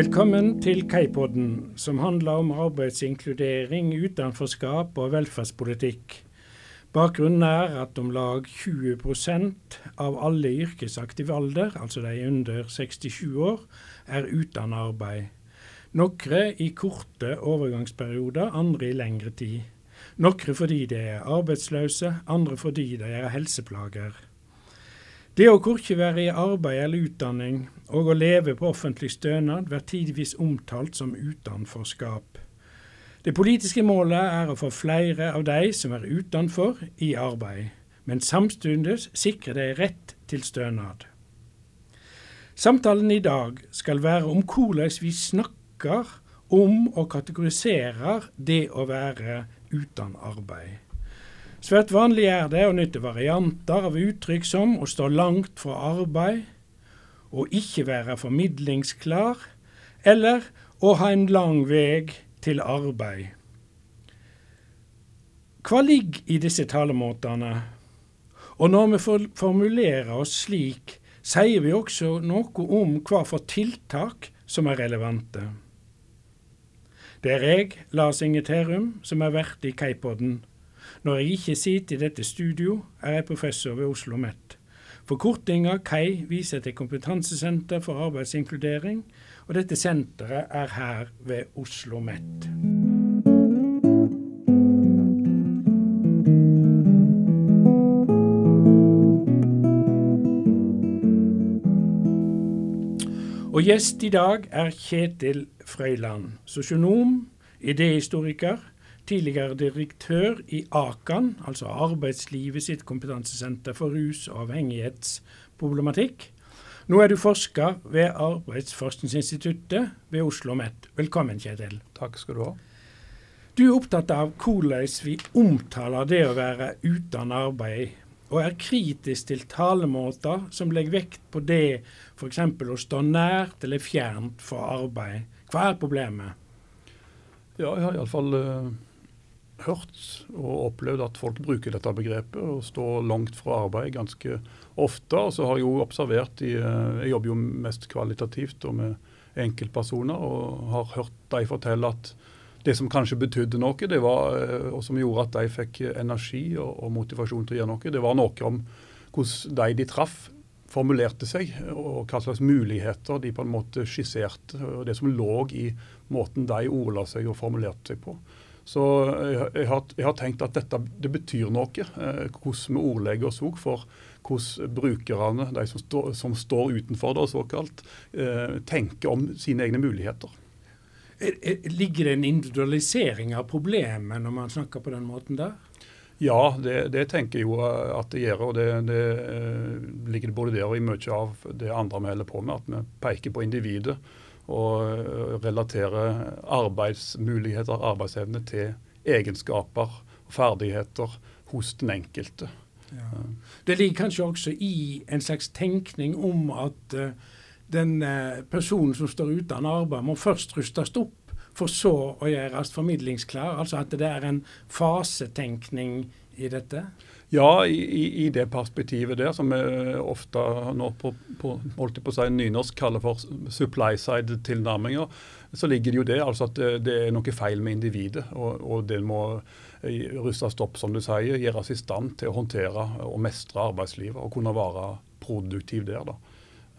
Velkommen til Kaipodden, som handler om arbeidsinkludering, utenforskap og velferdspolitikk. Bakgrunnen er at om lag 20% av alle i yrkesaktiv alder, altså de under 67 år, er uten arbeid. Noen i korte overgangsperioder, andre i lengre tid. Noen fordi de er arbeidsløse, andre fordi de er helseplager. Det å korkje være i arbeid eller utdanning og å leve på offentlig stønad blir tidvis omtalt som utenforskap. Det politiske målet er å få flere av de som er utenfor, i arbeid, men samtidig sikre de rett til stønad. Samtalen i dag skal være om hvordan vi snakker om og kategoriserer det å være uten arbeid. Svært vanlig er det å nytte varianter av uttrykk som å stå langt fra arbeid, å ikke være formidlingsklar, eller å ha en lang vei til arbeid. Hva ligger i disse talemåtene? Og når vi formulerer oss slik, sier vi også noe om hva for tiltak som er relevante. Det er jeg, Lars Inge Terum, som er vert i Kaipodden. Når jeg ikke sitter i dette studio, er jeg professor ved Oslo OsloMet. Forkortinga KAI viser til Kompetansesenter for arbeidsinkludering, og dette senteret er her ved Oslo OsloMet. Og gjest i dag er Kjetil Frøyland, sosionom, idéhistoriker, tidligere direktør i AKAN, altså Arbeidslivet sitt kompetansesenter for rus- og avhengighetsproblematikk. Nå er du forsker ved Arbeidsforskningsinstituttet ved Oslo OsloMet. Velkommen, Kjetil. Takk skal du ha. Du er opptatt av hvordan vi omtaler det å være uten arbeid, og er kritisk til talemåter som legger vekt på det f.eks. å stå nært eller fjernt fra arbeid. Hva er problemet? Ja, jeg har iallfall uh hørt og opplevd at folk bruker dette begrepet og står langt fra arbeid ganske ofte. Og så har jeg jo observert i, eh, Jeg jobber jo mest kvalitativt og med enkeltpersoner og har hørt de fortelle at det som kanskje betydde noe, det var, eh, og som gjorde at de fikk energi og, og motivasjon til å gjøre noe, det var noe om hvordan de de traff, formulerte seg, og hva slags muligheter de på en måte skisserte. og Det som lå i måten de ordla seg og formulerte seg på. Så jeg, jeg, har, jeg, har, tenkt at dette det betyr noe, eh, hvordan vi ordlegger oss òg for hvordan brukerne, de som, stå, som står utenfor det, såkalt, eh, tenker om sine egne muligheter. Ligger det en individualisering av problemet når man snakker på den måten der? Ja, det, det tenker jeg jo at det gjør. og Det, det eh, ligger både der og i mye av det andre vi holder på med. At vi peker på individet og eh, relatere arbeidsmuligheter, arbeidsevne, til egenskaper og ferdigheter hos den enkelte. Ja. Det ligger kanskje også i en slags tenkning om at uh, den uh, personen som står uten arbeid, må først rustes opp, for så å gjøres formidlingsklar. Altså at det er en fasetenkning i dette? Ja, i, i, det perspektivet der, som vi ofte nå på, på, holdt på å si nynorsk kaller for supply side-tilnærminger, så ligger det jo det altså at det, er noe feil med individet. Og, og det må rustes opp, som du sier, gjøres i stand til å håndtere og mestre arbeidslivet og kunne være produktiv der. da.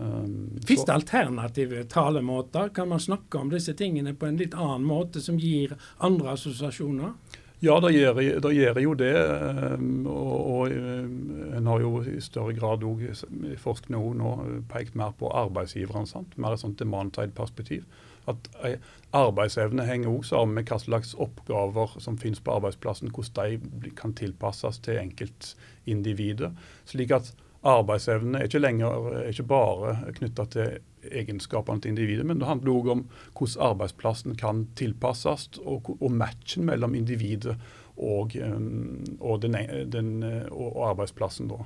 Um, Fins det alternative talemåter? Kan man snakke om disse tingene på en litt annen måte, som gir andre assosiasjoner? Ja, det gjør, gjør jo det. Ehm, og, og eh, en har jo i større grad òg i forskning nå pekt mer på arbeidsgiverne. Sant? Mer et sånt demand-side-perspektiv. At arbeidsevne henger også sammen med hva slags oppgaver som finnes på arbeidsplassen. Hvordan de kan tilpasses til enkeltindividet. Slik at arbeidsevne er ikke lenger er ikke bare knytta til egenskapene til individet, men det handler òg om hvordan arbeidsplassen kan tilpasses, og, og matchen mellom individet og, um, og, den, den, og arbeidsplassen. da.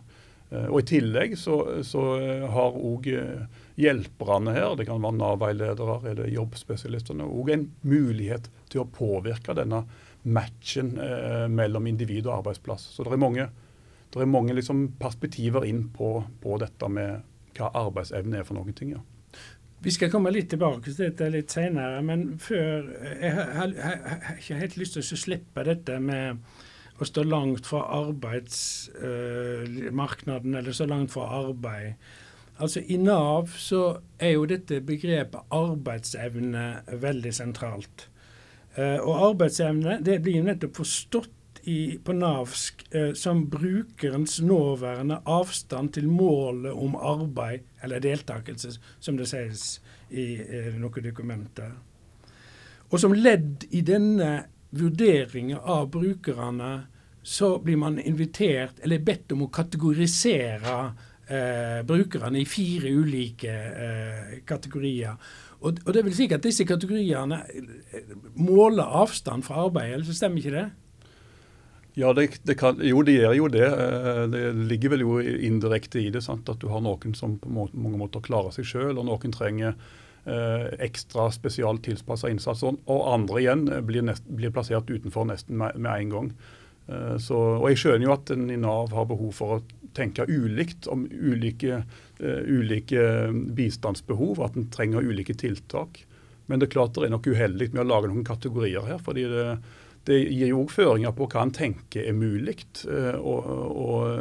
Uh, og I tillegg så, så har òg hjelperne her, det kan være Nav-veiledere eller jobbspesialistene, òg en mulighet til å påvirke denne matchen eh, mellom individ og arbeidsplass. Så det er mange, det er mange liksom perspektiver inn på, på, dette med hva arbeidsevne er for noen ting. ja. Vi skal komme litt tilbake til dette litt senere, men før Jeg har, ikke helt lyst til å slippe dette med å stå langt fra arbeidsmarkedet, uh, eller så langt fra arbeid. Altså I Nav så er jo dette begrepet arbeidsevne veldig sentralt. Uh, og arbeidsevne det blir jo nettopp forstått i, på navsk eh, som brukerens nåværende avstand til målet om arbeid eller deltakelse, som det sies i eh, noen dokumenter. Og som ledd i denne vurderingen av brukerne, så blir man invitert, eller bedt om å kategorisere eh, brukerne i fire ulike eh, kategorier. Og, og, det vil si at disse kategoriene eh, måler avstand fra arbeid, eller så stemmer ikke det? Ja, det, det kan, jo, det gjør jo det. Eh, det ligger vel jo indirekte i det. Sant? At du har noen som på mange måter klarer seg sjøl, og noen trenger eh, ekstra spesialt tilpassa innsats. Og andre igjen blir, nest, blir plassert utenfor nesten med, med en gang. Eh, så, og Jeg skjønner jo at en i Nav har behov for å tenke ulikt om ulike, eh, ulike bistandsbehov, at en trenger ulike tiltak. Men det er klart det er nok uheldig med å lage noen kategorier her. fordi det, det gir jo òg føringer på hva en tenker er mulig. Og,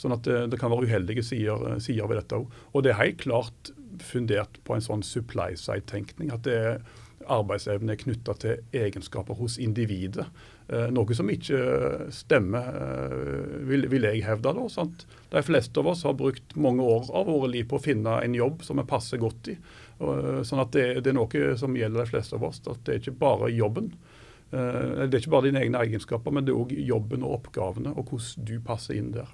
sånn at det, det, kan være uheldige sider, sider ved dette òg. Og det er helt klart fundert på en sånn supply side-tenkning. at det er arbeidsevne er knytta til egenskaper hos individet. Eh, noe som ikke stemmer, eh, vil, vil jeg hevde. Da, sant? De fleste av oss har brukt mange år av våre liv på å finne en jobb som vi passer godt i. Eh, sånn at det, det, er noe som gjelder de fleste av oss. at Det er ikke bare jobben. Det er ikke bare dine egne egenskaper, men det er òg jobben og oppgavene, og hvordan du passer inn der.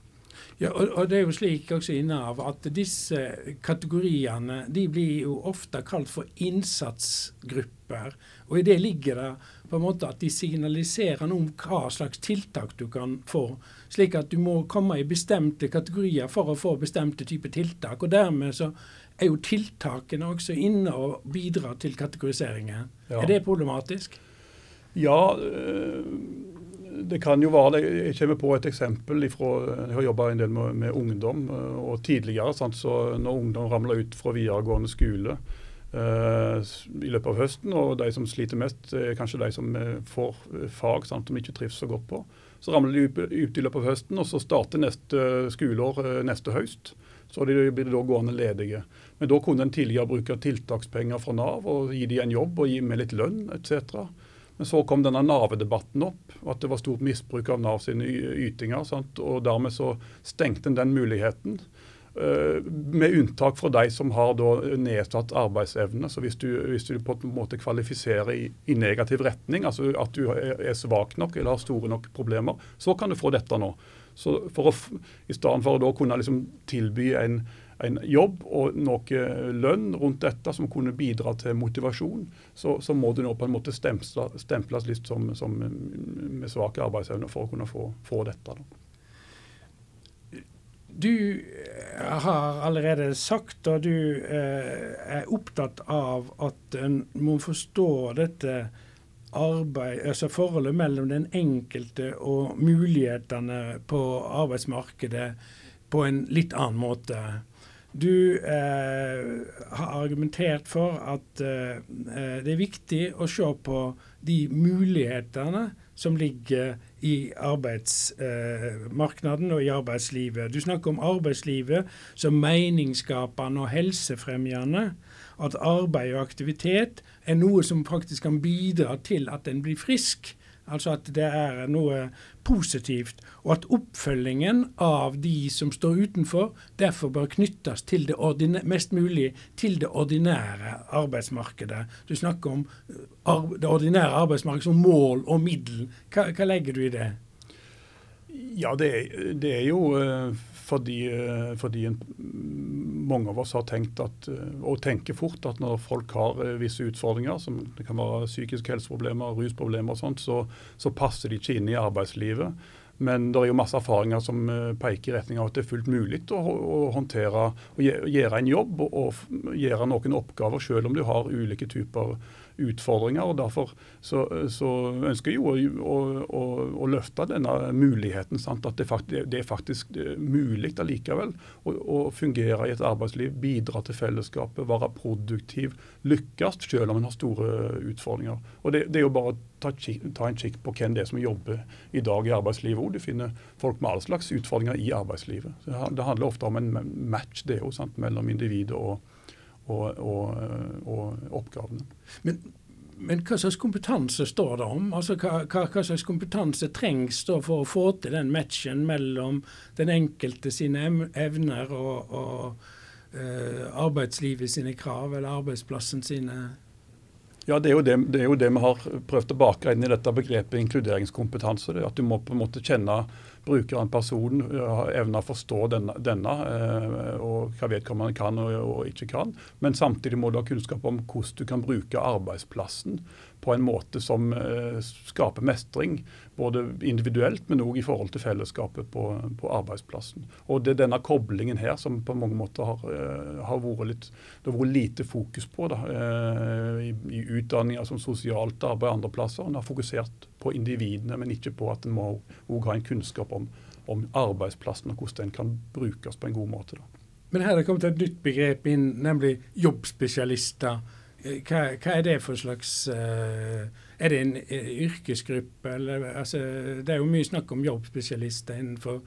Ja, og, og, det er jo slik også i Nav at disse kategoriene de blir jo ofte kalt for innsatsgrupper. Og i det ligger det på en måte at de signaliserer noe om hva slags tiltak du kan få. Slik at du må komme i bestemte kategorier for å få bestemte typer tiltak. Og dermed så er jo tiltakene også inne og bidrar til kategoriseringen. Ja. Er det problematisk? Ja, øh det kan jo være, Jeg kommer på et eksempel Ifra, Jeg har jobba en del med, med, ungdom. Eh, og Tidligere, sant, så når ungdom ramler ut fra videregående skole uh, i løpet av høsten, og de som sliter mest, er kanskje de som eh, får eh, fag sant, som ikke trives så godt på. Så ramler de ut i løpet av høsten, og så starter neste skoleår neste høst. Så de blir da gående ledige. Men da kunne en tidligere bruke tiltakspenger fra Nav og gi dem en jobb og gi med litt lønn etc. Men så kom denne Nav-debatten opp, at det var stort misbruk av Nav sine ytinger. Sant? Og dermed så stengte en den muligheten. Uh, med unntak for de som har nedsatt arbeidsevne. Så hvis du, hvis du på en måte kvalifiserer i, i, negativ retning, altså at du er svak nok eller har store nok problemer, så kan du få dette nå. Så for å, I stedet for å da kunne liksom tilby en en jobb og noe lønn rundt dette som kunne bidra til motivasjon, så, så må du nå på en måte stemples, stemples litt som, som, med svak arbeidsevne for å kunne få, få dette. Da. Du har allerede sagt, og du eh, er opptatt av at en må forstå dette arbeid, altså forholdet mellom den enkelte og mulighetene på arbeidsmarkedet på en litt annen måte. Du eh, har argumentert for at eh, eh, det er viktig å se på de mulighetene som ligger i arbeidsmarkedet og i arbeidslivet. Du snakker om arbeidslivet som meningsskapende og helsefremmende. At arbeid og aktivitet er noe som faktisk kan bidra til at en blir frisk. Altså at det er noe positivt, og at oppfølgingen av de som står utenfor, derfor bør knyttes til det mest mulig til det ordinære arbeidsmarkedet. Du snakker om uh, det ordinære arbeidsmarkedet som mål og middel. Hva, hva legger du i det? Ja, det, det er jo uh, fordi, fordi en, mange av oss har tenkt at, og tenker fort at når folk har visse utfordringer, som det kan være psykiske helseproblemer, rusproblemer og sånt, så, så passer de ikke inn i arbeidslivet. Men det er jo masse erfaringer som eh, peker i retning av at det er fullt mulig å, å håndtere og gjøre en jobb og gjøre noen oppgaver, selv om du har ulike typer utfordringer. og Derfor så, så ønsker jeg jo å, å, å, løfte denne muligheten. Sant? At det, faktisk, det er faktisk mulig allikevel å, å, fungere i et arbeidsliv, bidra til fellesskapet, være produktiv, lykkes selv om en har store utfordringer. Og Det, det er jo bare å ta, ta, en kikk på hvem det er som jobber i dag i arbeidslivet òg. Du finner folk med all slags utfordringer i arbeidslivet. Det handler ofte om en match det jo, sant? mellom individet og og, og, og oppgavene. Men, men, hva slags kompetanse står det om? Altså, hva, hva, hva, slags kompetanse trengs for å få til den matchen mellom den enkelte sine evner og, og uh, arbeidslivet sine krav, eller arbeidsplassen sine ja, det er, det, det er, jo det, vi har prøvd å bake inn i dette begrepet inkluderingskompetanse. Det at du må på en måte kjenne brukeren, person evne å forstå denne, denne, eh, og hva vedkommende kan og, og, ikke kan. Men samtidig må du ha kunnskap om hvordan du kan bruke arbeidsplassen på en måte som eh, skaper mestring. Både individuelt, men òg i forhold til fellesskapet på, på, arbeidsplassen. Og Det er denne koblingen her som på mange måter har, eh, har vært litt, det har vært lite fokus på da, i, i utdanninger som sosialt arbeid andre plasser. En har fokusert på individene, men ikke på at en må òg ha en kunnskap om, om arbeidsplassen og hvordan den kan brukes på en god måte. Da. Men her er det kommet et nytt begrep inn, nemlig jobbspesialister. Hva, hva er det for slags uh, Er det en uh, yrkesgruppe, eller altså, Det er jo mye snakk om jobbspesialister innenfor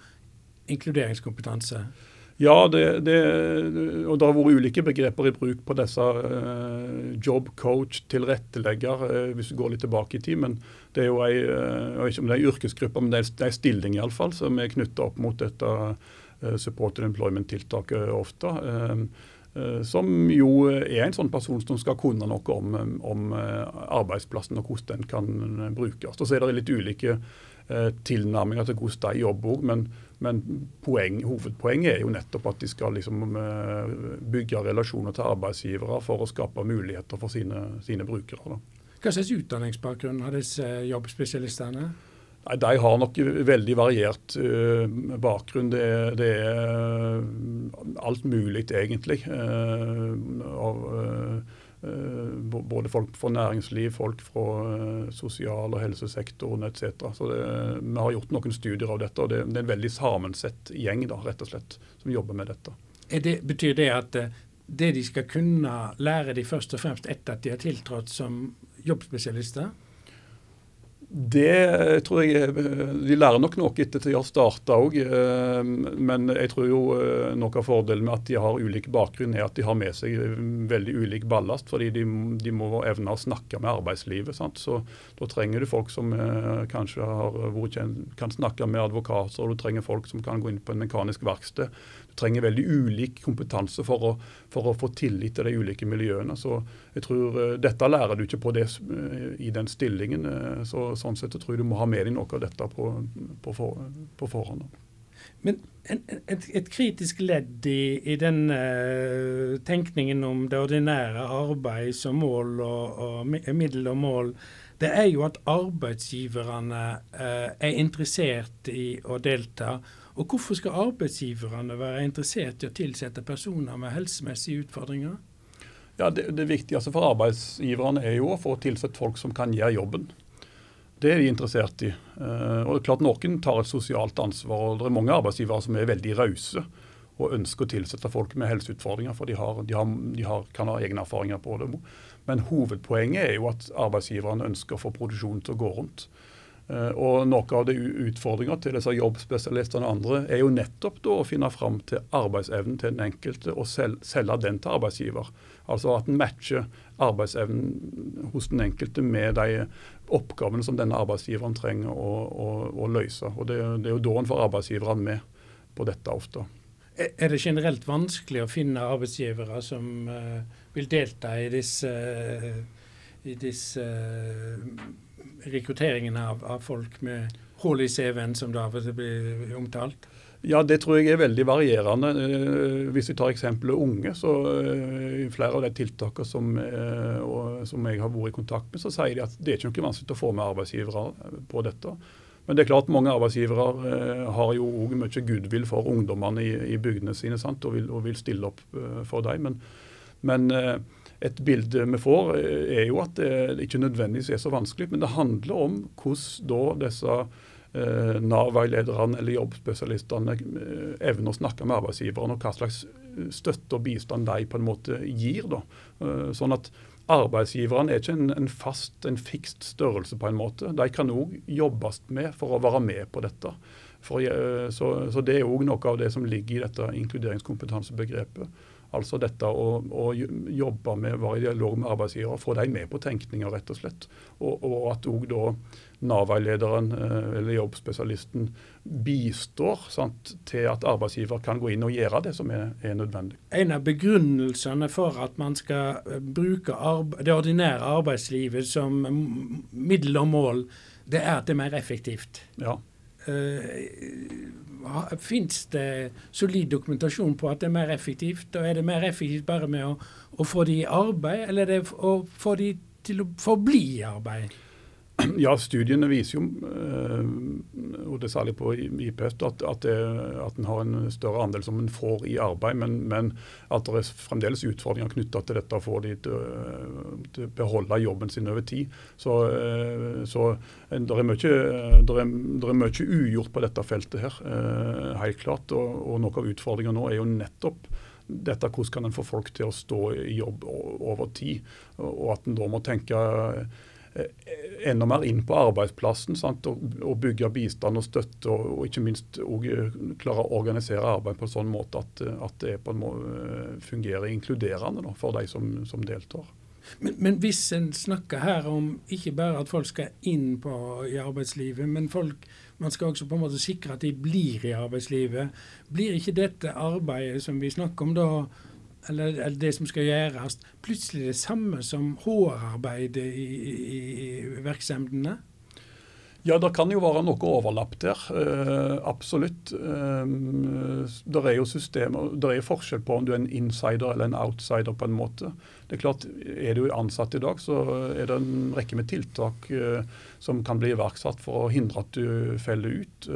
inkluderingskompetanse. Ja, det, det, og det har vært ulike begreper i bruk på disse. Uh, job, coach, tilrettelegger, uh, hvis du går litt tilbake i tid. Men det er jo ei, uh, ikke om det er yrkesgruppe, men det er, det er stilling iallfall, som er knytta opp mot dette uh, supported employment-tiltaket ofte. Som jo er en sånn person som skal kunne noe om, om arbeidsplassen og hvordan den kan brukes. Og så er det litt ulike tilnærminger til hvordan de jobber. Men men poeng, hovedpoenget er jo nettopp at de skal liksom, eh, bygge relasjoner til arbeidsgivere for å skape muligheter for sine, sine brukere. Da. Hva slags utdanningsbakgrunn har disse jobbspesialistene? De har nok veldig variert uh, bakgrunn. Det er, det er, alt mulig, egentlig. Uh, av, Eh, både folk fra næringsliv, folk fra eh, sosial- og helsesektoren etc. Så det, Vi har gjort noen studier av dette, og det, det er en veldig sammensett gjeng da, rett og slett, som jobber med dette. Det, betyr det at eh, det de skal kunne, lære de først og fremst etter at de har tiltrådt som jobbspesialister? Det tror jeg De lærer nok noe etter at de har starta òg. Eh, men jeg tror jo eh, noe av fordelen med at de har ulik bakgrunn, er at de har med seg veldig ulik ballast. Fordi de, de må evne å snakke med arbeidslivet. Sant? Så da trenger du folk som eh, kanskje har, kan snakke med advokater, og du trenger folk som kan gå inn på en mekanisk verksted trenger veldig ulik kompetanse for å, for å, få tillit til de ulike miljøene. Så jeg tror uh, Dette lærer du ikke på det uh, i den stillingen. Uh, så Sånn sett så tror jeg du må ha med deg noe av dette på, på, for, på forhånd. Men et, et, kritisk ledd i, i den tenkningen om det ordinære arbeid som mål og, og middel og mål, det er jo at arbeidsgiverne er interessert i å delta og hvorfor skal arbeidsgiverne være interessert i å tilsette personer med helsemessige utfordringer? Ja, det, det viktigste for arbeidsgiverne er jo å få tilsett folk som kan gjøre jobben. Det er de interessert i. Uh, og det er klart Noen tar et sosialt ansvar. og Det er mange arbeidsgivere som er veldig rause og ønsker å tilsette folk med helseutfordringer, for de, har, de, har, de har, kan ha egne erfaringer på det. Men hovedpoenget er jo at arbeidsgiverne ønsker å få produksjonen til å gå rundt. Eh, og Noe av det utfordringa til disse jobbspesialistene og andre er jo nettopp da å finne fram til arbeidsevnen til den enkelte og selge den til arbeidsgiver. Altså at en matcher arbeidsevnen hos den enkelte med de oppgavene som denne arbeidsgiveren trenger å, å, å løse. Og det, det, er jo da en får arbeidsgiverne med på dette ofte. Er det generelt vanskelig å finne arbeidsgivere som uh, vil delta i disse, uh, i disse rekrutteringen av, av folk med hull i CV-en, som da blir omtalt? Ja, Det tror jeg er veldig varierende. Eh, hvis vi tar eksempelet unge, så i eh, flere av de tiltakene som, eh, som, jeg har vært i kontakt med, så sier de at det er ikke noe vanskelig å få med arbeidsgivere på dette. Men det er klart mange arbeidsgivere har jo òg mye goodwill for ungdommene i, i bygdene sine sant? Og, vil, og vil stille opp for dem. Men, men et bilde vi får, er jo at det ikke nødvendigvis er så vanskelig. Men det handler om hvordan da disse eh, Nav-veilederne eller jobbspesialistene eh, evner å snakke med arbeidsgiveren, og hva slags støtte og bistand de på en måte gir. da. Eh, sånn at Arbeidsgiveren er ikke en, en fast, en fikst størrelse på en måte. De kan òg jobbes med for å være med på dette. For, så, så, Det er òg noe av det som ligger i dette inkluderingskompetansbegrepet. Altså dette å, å, jobbe med, være i dialog med arbeidsgiver, få dem med på tenkninga, rett og slett. Og, og at òg da Nav-veilederen eh, eller jobbspesialisten bistår sant, til at arbeidsgiver kan gå inn og gjøre det som er, er nødvendig. En av begrunnelsene for at man skal bruke bruke det ordinære arbeidslivet som middel og mål, det er at det er mer effektivt. Ja. Uh, Fins det solid dokumentasjon på at det er mer effektivt? Og er det mer effektivt bare med å, å få de i arbeid, eller er det å få de til å forbli i arbeid? Ja, studiene viser jo, eh, og det er særlig på IPS, at, at, det, at en har en større andel som en får i arbeid, men, men at det er fremdeles utfordringer knytta til dette å få de til, til å beholde jobben sin over tid. Så, eh, så det er, mye, ugjort på dette feltet her, eh, helt klart. Og, og noe av utfordringa nå er jo nettopp dette hvordan kan en få folk til å stå i jobb over tid, og at en da må tenke Eh, enda mer inn på arbeidsplassen sant? Og, og bygge bistand og støtte, og, og ikke minst eh, klare å organisere arbeid på en sånn måte at, eh, at det måte fungerer inkluderende da, for de som, som deltar. Men, men, hvis en snakker her om ikke bare at folk skal inn på, i arbeidslivet, men folk, man skal også på en måte sikre at de blir i arbeidslivet, blir ikke dette arbeidet som vi snakker om da, eller, eller, det som skal gjøres, plutselig det samme som HR-arbeidet i, i, i virksomhetene? Ja, det kan jo være noe overlapp der. Eh, absolutt. Eh, det er jo systemer, det er forskjell på om du er en insider eller en outsider på en måte. Det Er klart, er du ansatt i dag, så er det en rekke med tiltak eh, som kan bli iverksatt for å hindre at du feller ut.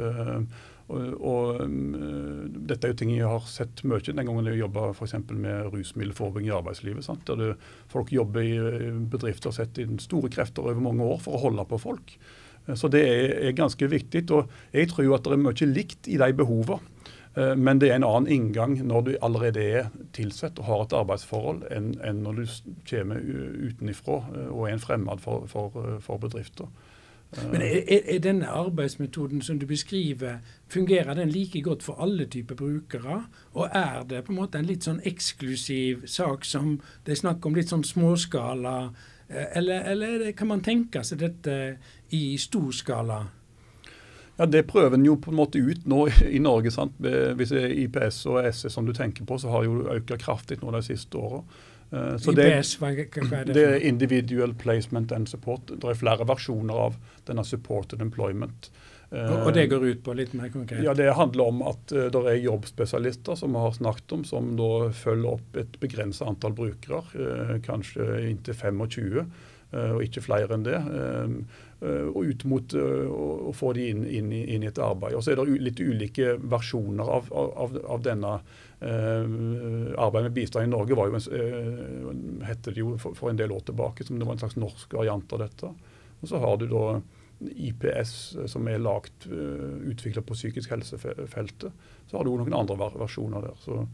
Og, og um, Dette er jo ting jeg har sett mye den gangen jeg jobba med rusmiddelforebygging i arbeidslivet. Sant? Der du, folk jobber i bedrifter og setter inn store krefter over mange år for å holde på folk. Eh, så det er, er ganske viktig. og Jeg tror jo at det er mye likt i de behovene. Eh, men det er en annen inngang når du allerede er tilsatt og har et arbeidsforhold, enn, enn når du kommer utenifra eh, og er en fremmed for, for, for bedrifter. Men er, er, denne arbeidsmetoden som du beskriver, fungerer den like godt for alle typer brukere? Og er det på en måte en litt sånn eksklusiv sak som det er snakk om litt sånn småskala? Eh, eller, eller kan man tenke seg dette i stor skala? Ja, Det prøver en jo på en måte ut nå i Norge. sant? Hvis det er IPS og SS som du tenker på, så har jo økt kraftig nå de siste åra. Eh, så er det? Det er Individual Placement and Support. Det er flere versjoner av denne supported employment. Og det går ut på litt mer konkret? Ja, Det handler om at uh, det er jobbspesialister som vi har snakket om, som da følger opp et begrenset antall brukere, uh, kanskje inntil 25. Eh, og ikke flere enn det. Eh, eh, og ut mot å få de inn, inn, inn, i et arbeid. Og så er det litt ulike versjoner av, av, av denne arbeidet med bistand i Norge var jo en, hette det jo for, for, en del år tilbake som det var en slags norsk variant av dette. Og så har du da IPS som er lagt, utvikla på psykisk helsefeltet. Så har du noen andre versjoner der. Så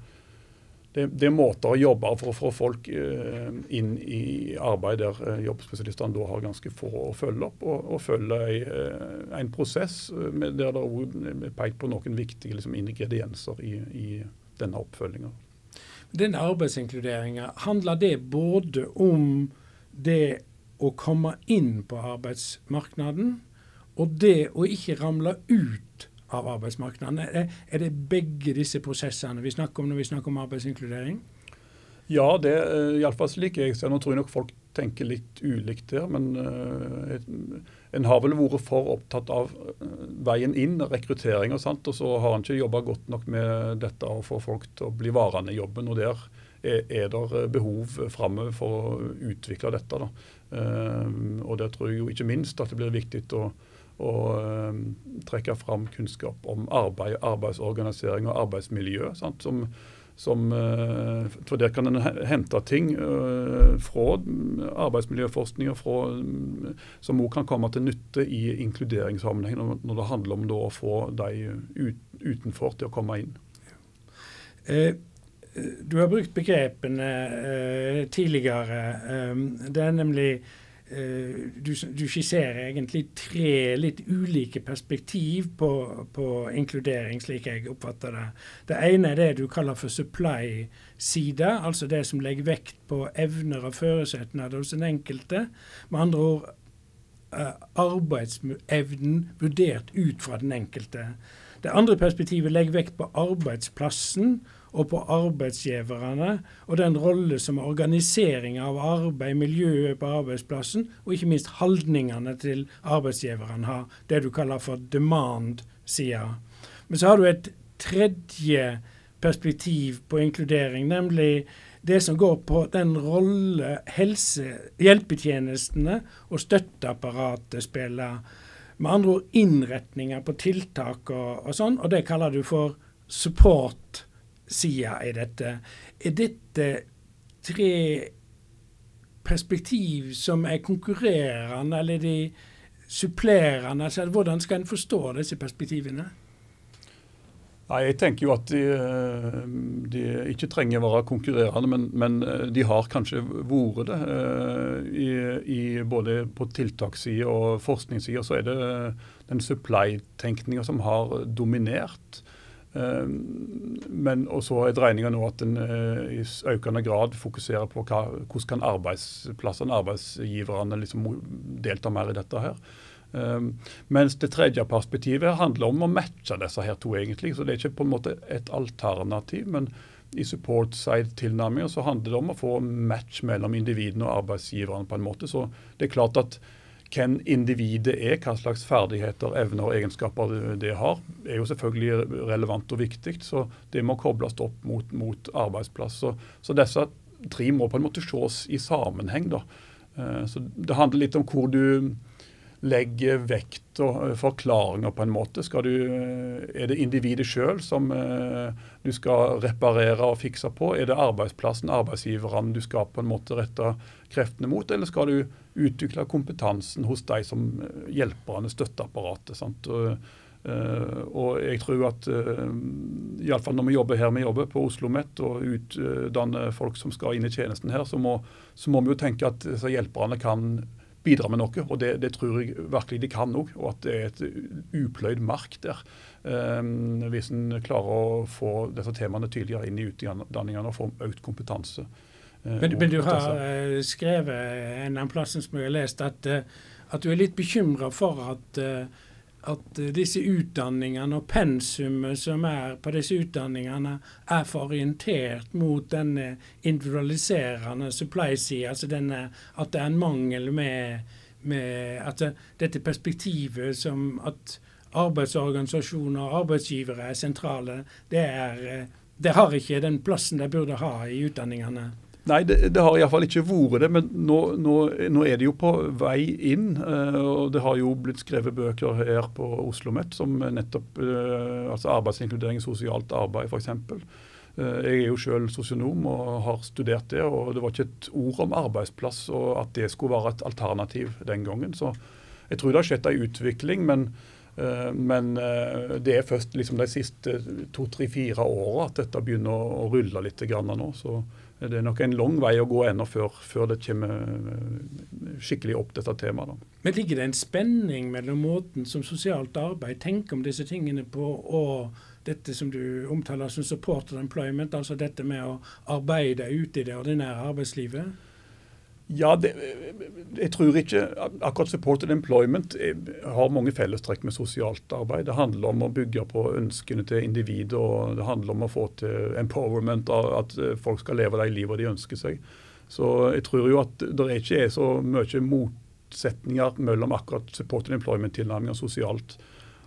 det, det, er måter å jobbe for å få folk uh, inn i arbeid der jobbspesialistene da har ganske få å følge opp, og, og følge uh, en prosess der det er pekt på noen viktige liksom, ingredienser i, i denne oppfølginga. Denne arbeidsinkluderinga, handler det både om det å komme inn på arbeidsmarkedet, og det å ikke ramle ut av arbeidsmarkedet. Er, er det begge disse prosessene vi snakker om når vi snakker om arbeidsinkludering? Ja, det er eh, iallfall slik jeg ser Nå tror jeg nok folk tenker litt ulikt der, men uh, en har vel vært for opptatt av uh, veien inn, rekruttering og sånt, og så har en ikke jobba godt nok med dette å få folk til å bli varende i jobben. og der er, er det behov framover for å utvikle dette. Da. Uh, og der tror jeg jo ikke minst at det blir viktig å og um, trekke fram kunnskap om arbeid, arbeidsorganisering og arbeidsmiljø. Sant? Som, som, eh, for Der kan en hente ting eh, fra arbeidsmiljøforskning mm, som òg kan komme til nytte i inkluderingssammenheng, når det handler om å få de utenfor til å komme inn. Eh, du har brukt begrepene eh, tidligere. Um, det er nemlig Eh, du, du, skisserer egentlig tre litt ulike perspektiv på, på, inkludering, slik jeg oppfatter det. Det ene er det du kaller for supply-side, altså det som legger vekt på evner og føresetnader hos den enkelte. Med andre ord eh, arbeidsevnen vurdert ut fra den enkelte. Det andre perspektivet legger vekt på arbeidsplassen og på arbeidsgiverne og den rolle som organisering av arbeid, miljøet på arbeidsplassen, og ikke minst holdningene til arbeidsgiverne har. Det du kaller for demand-sida. Men så har du et tredje perspektiv på inkludering, nemlig det som går på den rolle helse, hjelpetjenestene og støtteapparatet spiller. Med andre ord innretninger på tiltak og, og sånn, og det kaller du for support sida i dette. Er dette tre perspektiv som er konkurrerende, eller er de supplerende? Altså, hvordan skal en forstå disse perspektivene? Nei, Jeg tenker jo at de, de ikke trenger å være konkurrerende, men, men, de har kanskje vært det. Eh, I, i både på tiltakssida og forskningssida så er det den supply-tenkninga som har dominert. Eh, men også er dreininga nå at en eh, i økende grad fokuserer på hva, hvordan kan arbeidsplassene, arbeidsgiverne, liksom delta mer i dette her. Um, mens det tredje perspektivet handler om å matche disse her to, egentlig. Så det er ikke på en måte et alternativ. men i support side-tilnærminga så handler det om å få match mellom individene og arbeidsgiverne. på en måte. Så det er klart at hvem individet er, hva slags ferdigheter, evner og egenskaper det har, er jo selvfølgelig relevant og viktig. Så det må kobles opp mot, mot arbeidsplass. Så, så, disse tre må på en måte ses i sammenheng. da. Eh, så Det handler litt om hvor du legger vekt og eh, forklaringer på en måte? Du, eh, er det individet sjøl som du skal reparere og fikse på? Er det arbeidsplassen, arbeidsgiverne du skal på en måte rette kreftene mot? Eller skal du utvikle kompetansen hos de som hjelperne, støtteapparatet? sant? Og, og jeg tror at iallfall når vi jobber her vi jobber, på Oslo OsloMet, og utdanner folk som skal inn i tjenesten her, så må, så må vi jo tenke at hjelperne kan bidra med noe. og Det, det tror jeg virkelig de kan òg, og at det er et upløyd mark der. Um, hvis en klarer å få disse temaene tydeligere inn i utdanningene og få økt kompetanse. Men, men, du har uh, skrevet en av plassen som jeg har lest, at, uh, at du er litt bekymra for at at eh, disse utdanningene og pensumet som er på disse utdanningene, er for orientert mot denne individualiserende supply-sida. Altså denne, at det er en mangel med, med at det, dette perspektivet som at arbeidsorganisasjoner og arbeidsgivere er sentrale, det, er, eh, det har ikke den plassen de burde ha i utdanningene. Nei, det, det har iallfall ikke vært det. Men nå, nå, nå, er det jo på vei inn. Uh, og Det har jo blitt skrevet bøker her på Oslo OsloMet som nettopp uh, altså arbeidsinkludering, sosialt arbeid f.eks. Uh, jeg er jo selv sosionom og har studert det. og Det var ikke et ord om arbeidsplass og at det skulle være et alternativ den gangen. Så jeg tror det har skjedd en utvikling. men men det er først liksom de siste to-tre-fire åra at dette begynner å rulle litt nå. Så det er nok en lang vei å gå ennå før, før, det kommer eh, skikkelig opp, dette temaet. Da. Men ligger det en spenning mellom måten som sosialt arbeid tenker om disse tingene på, og dette som du omtaler som supported employment, altså dette med å arbeide ute i det ordinære arbeidslivet? Ja, det, jeg tror ikke akkurat supported employment har mange fellestrekk med sosialt arbeid. Det handler om å bygge på ønskene til individet, og det handler om å få til empowerment, at folk skal leve de livet de ønsker seg. Så jeg tror jo at det ikke er så mye motsetninger mellom akkurat supported employment-tilnærming og sosialt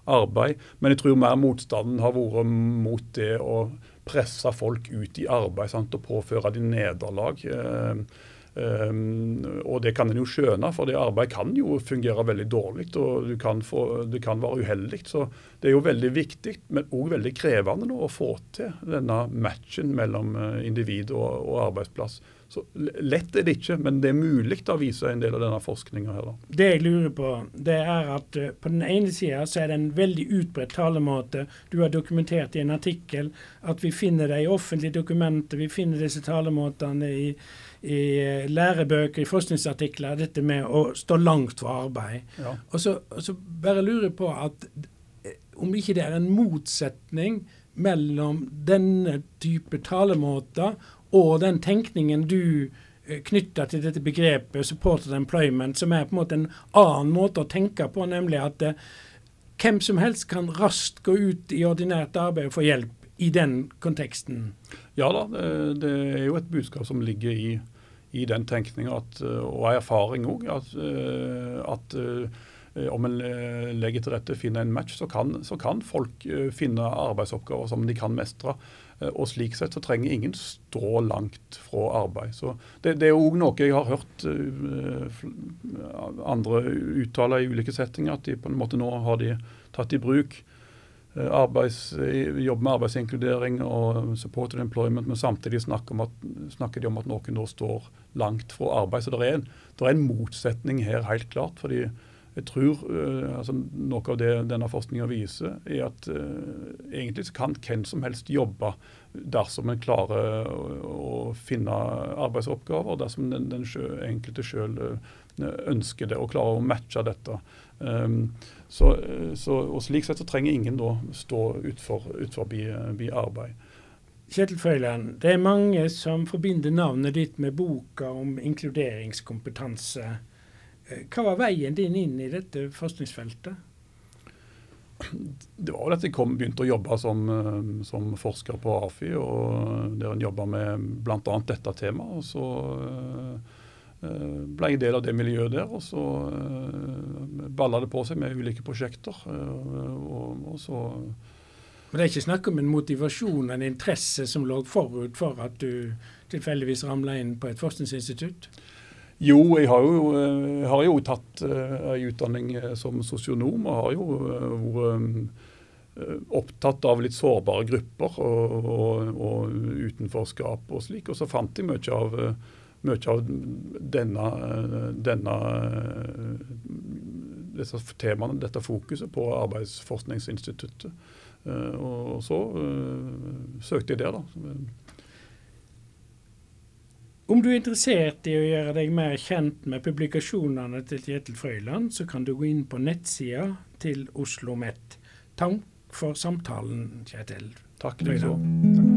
arbeid. Men jeg tror mer motstanden har vært mot det å presse folk ut i arbeid sant, og påføre de nederlag. Eh, Um, og det kan en jo skjønne, for det arbeid kan jo fungere veldig dårlig. Og det kan, få, det kan være uheldig. Så det er jo veldig viktig, men òg veldig krevende nå, å få til denne matchen mellom eh, individ og, og arbeidsplass. Så Lett er det ikke, men det er mulig å vise en del av denne forskninga her. Da. Det jeg lurer på, det er at uh, på den ene sida så er det en veldig utbredt talemåte. Du har dokumentert i en artikkel at vi finner det i offentlige dokumenter, vi finner disse talemåtene i i eh, lærebøker, i forskningsartikler, dette med å stå langt fra arbeid. Ja. Og, så, og, så, bare lurer jeg på at eh, om ikke det er en motsetning mellom denne type talemåter og den tenkningen du eh, knytta til dette begrepet 'supported employment', som er på en måte en annen måte å tenke på, nemlig at hvem som helst kan raskt gå ut i ordinært arbeid og få hjelp i den konteksten. Ja da, det er jo et budskap som ligger i i den tenkninga og erfaring òg, at, eh, at eh, om en eh, legger til rette, finner en match, så kan, så kan, folk finne arbeidsoppgaver som de kan mestre. Og slik sett så trenger ingen stå langt fra arbeid. Så det, det er òg noe jeg har hørt andre uttale i ulike settinger, at de på en måte nå har de tatt i bruk Eh, arbeids, jobbe med arbeidsinkludering og supported employment, men samtidig snakker, at, snakker, de om at noen nå står langt fra arbeid. Så det er, en, det er en motsetning her, helt klart. fordi jeg tror uh, altså, Noe av det denne forskninga viser, er at uh, egentlig kan hvem som helst jobbe dersom en klarer å, å finne arbeidsoppgaver, dersom den, den sjø, enkelte sjøl uh, ønsker det og klarer å matche dette. Um, så, så, og Slik sett så trenger ingen da stå utenfor ut forbi, forbi arbeid. Kjetil Frøyland, det er mange som forbinder navnet ditt med boka om inkluderingskompetanse. Eh, hva var veien din inn i dette forskningsfeltet? Det var vel at jeg kom, begynte å jobbe som, eh, som forsker på AFI, og der en jobba med bl.a. dette temaet. og så Eh, ble en del av det miljøet der, og så eh, balla det på seg med ulike prosjekter. Eh, og, og så Men det er ikke snakk om en motivasjon, en interesse som lå forut for at du tilfeldigvis ramla inn på et forskningsinstitutt? Jo, jeg har jo, jeg har jo tatt en utdanning som sosionom, og har jo vært opptatt av litt sårbare grupper og, og, og, utenforskap og slik. Og så fant jeg mye av mye av denne, denne disse temaene, dette fokuset på Arbeidsforskningsinstituttet. Eh, og så uh, søkte jeg der, da. Om du er interessert i å gjøre deg mer kjent med publikasjonene til Kjetil Frøyland, så kan du gå inn på nettsida til Oslo OsloMet. Takk for samtalen, Kjetil. Takk, likeså.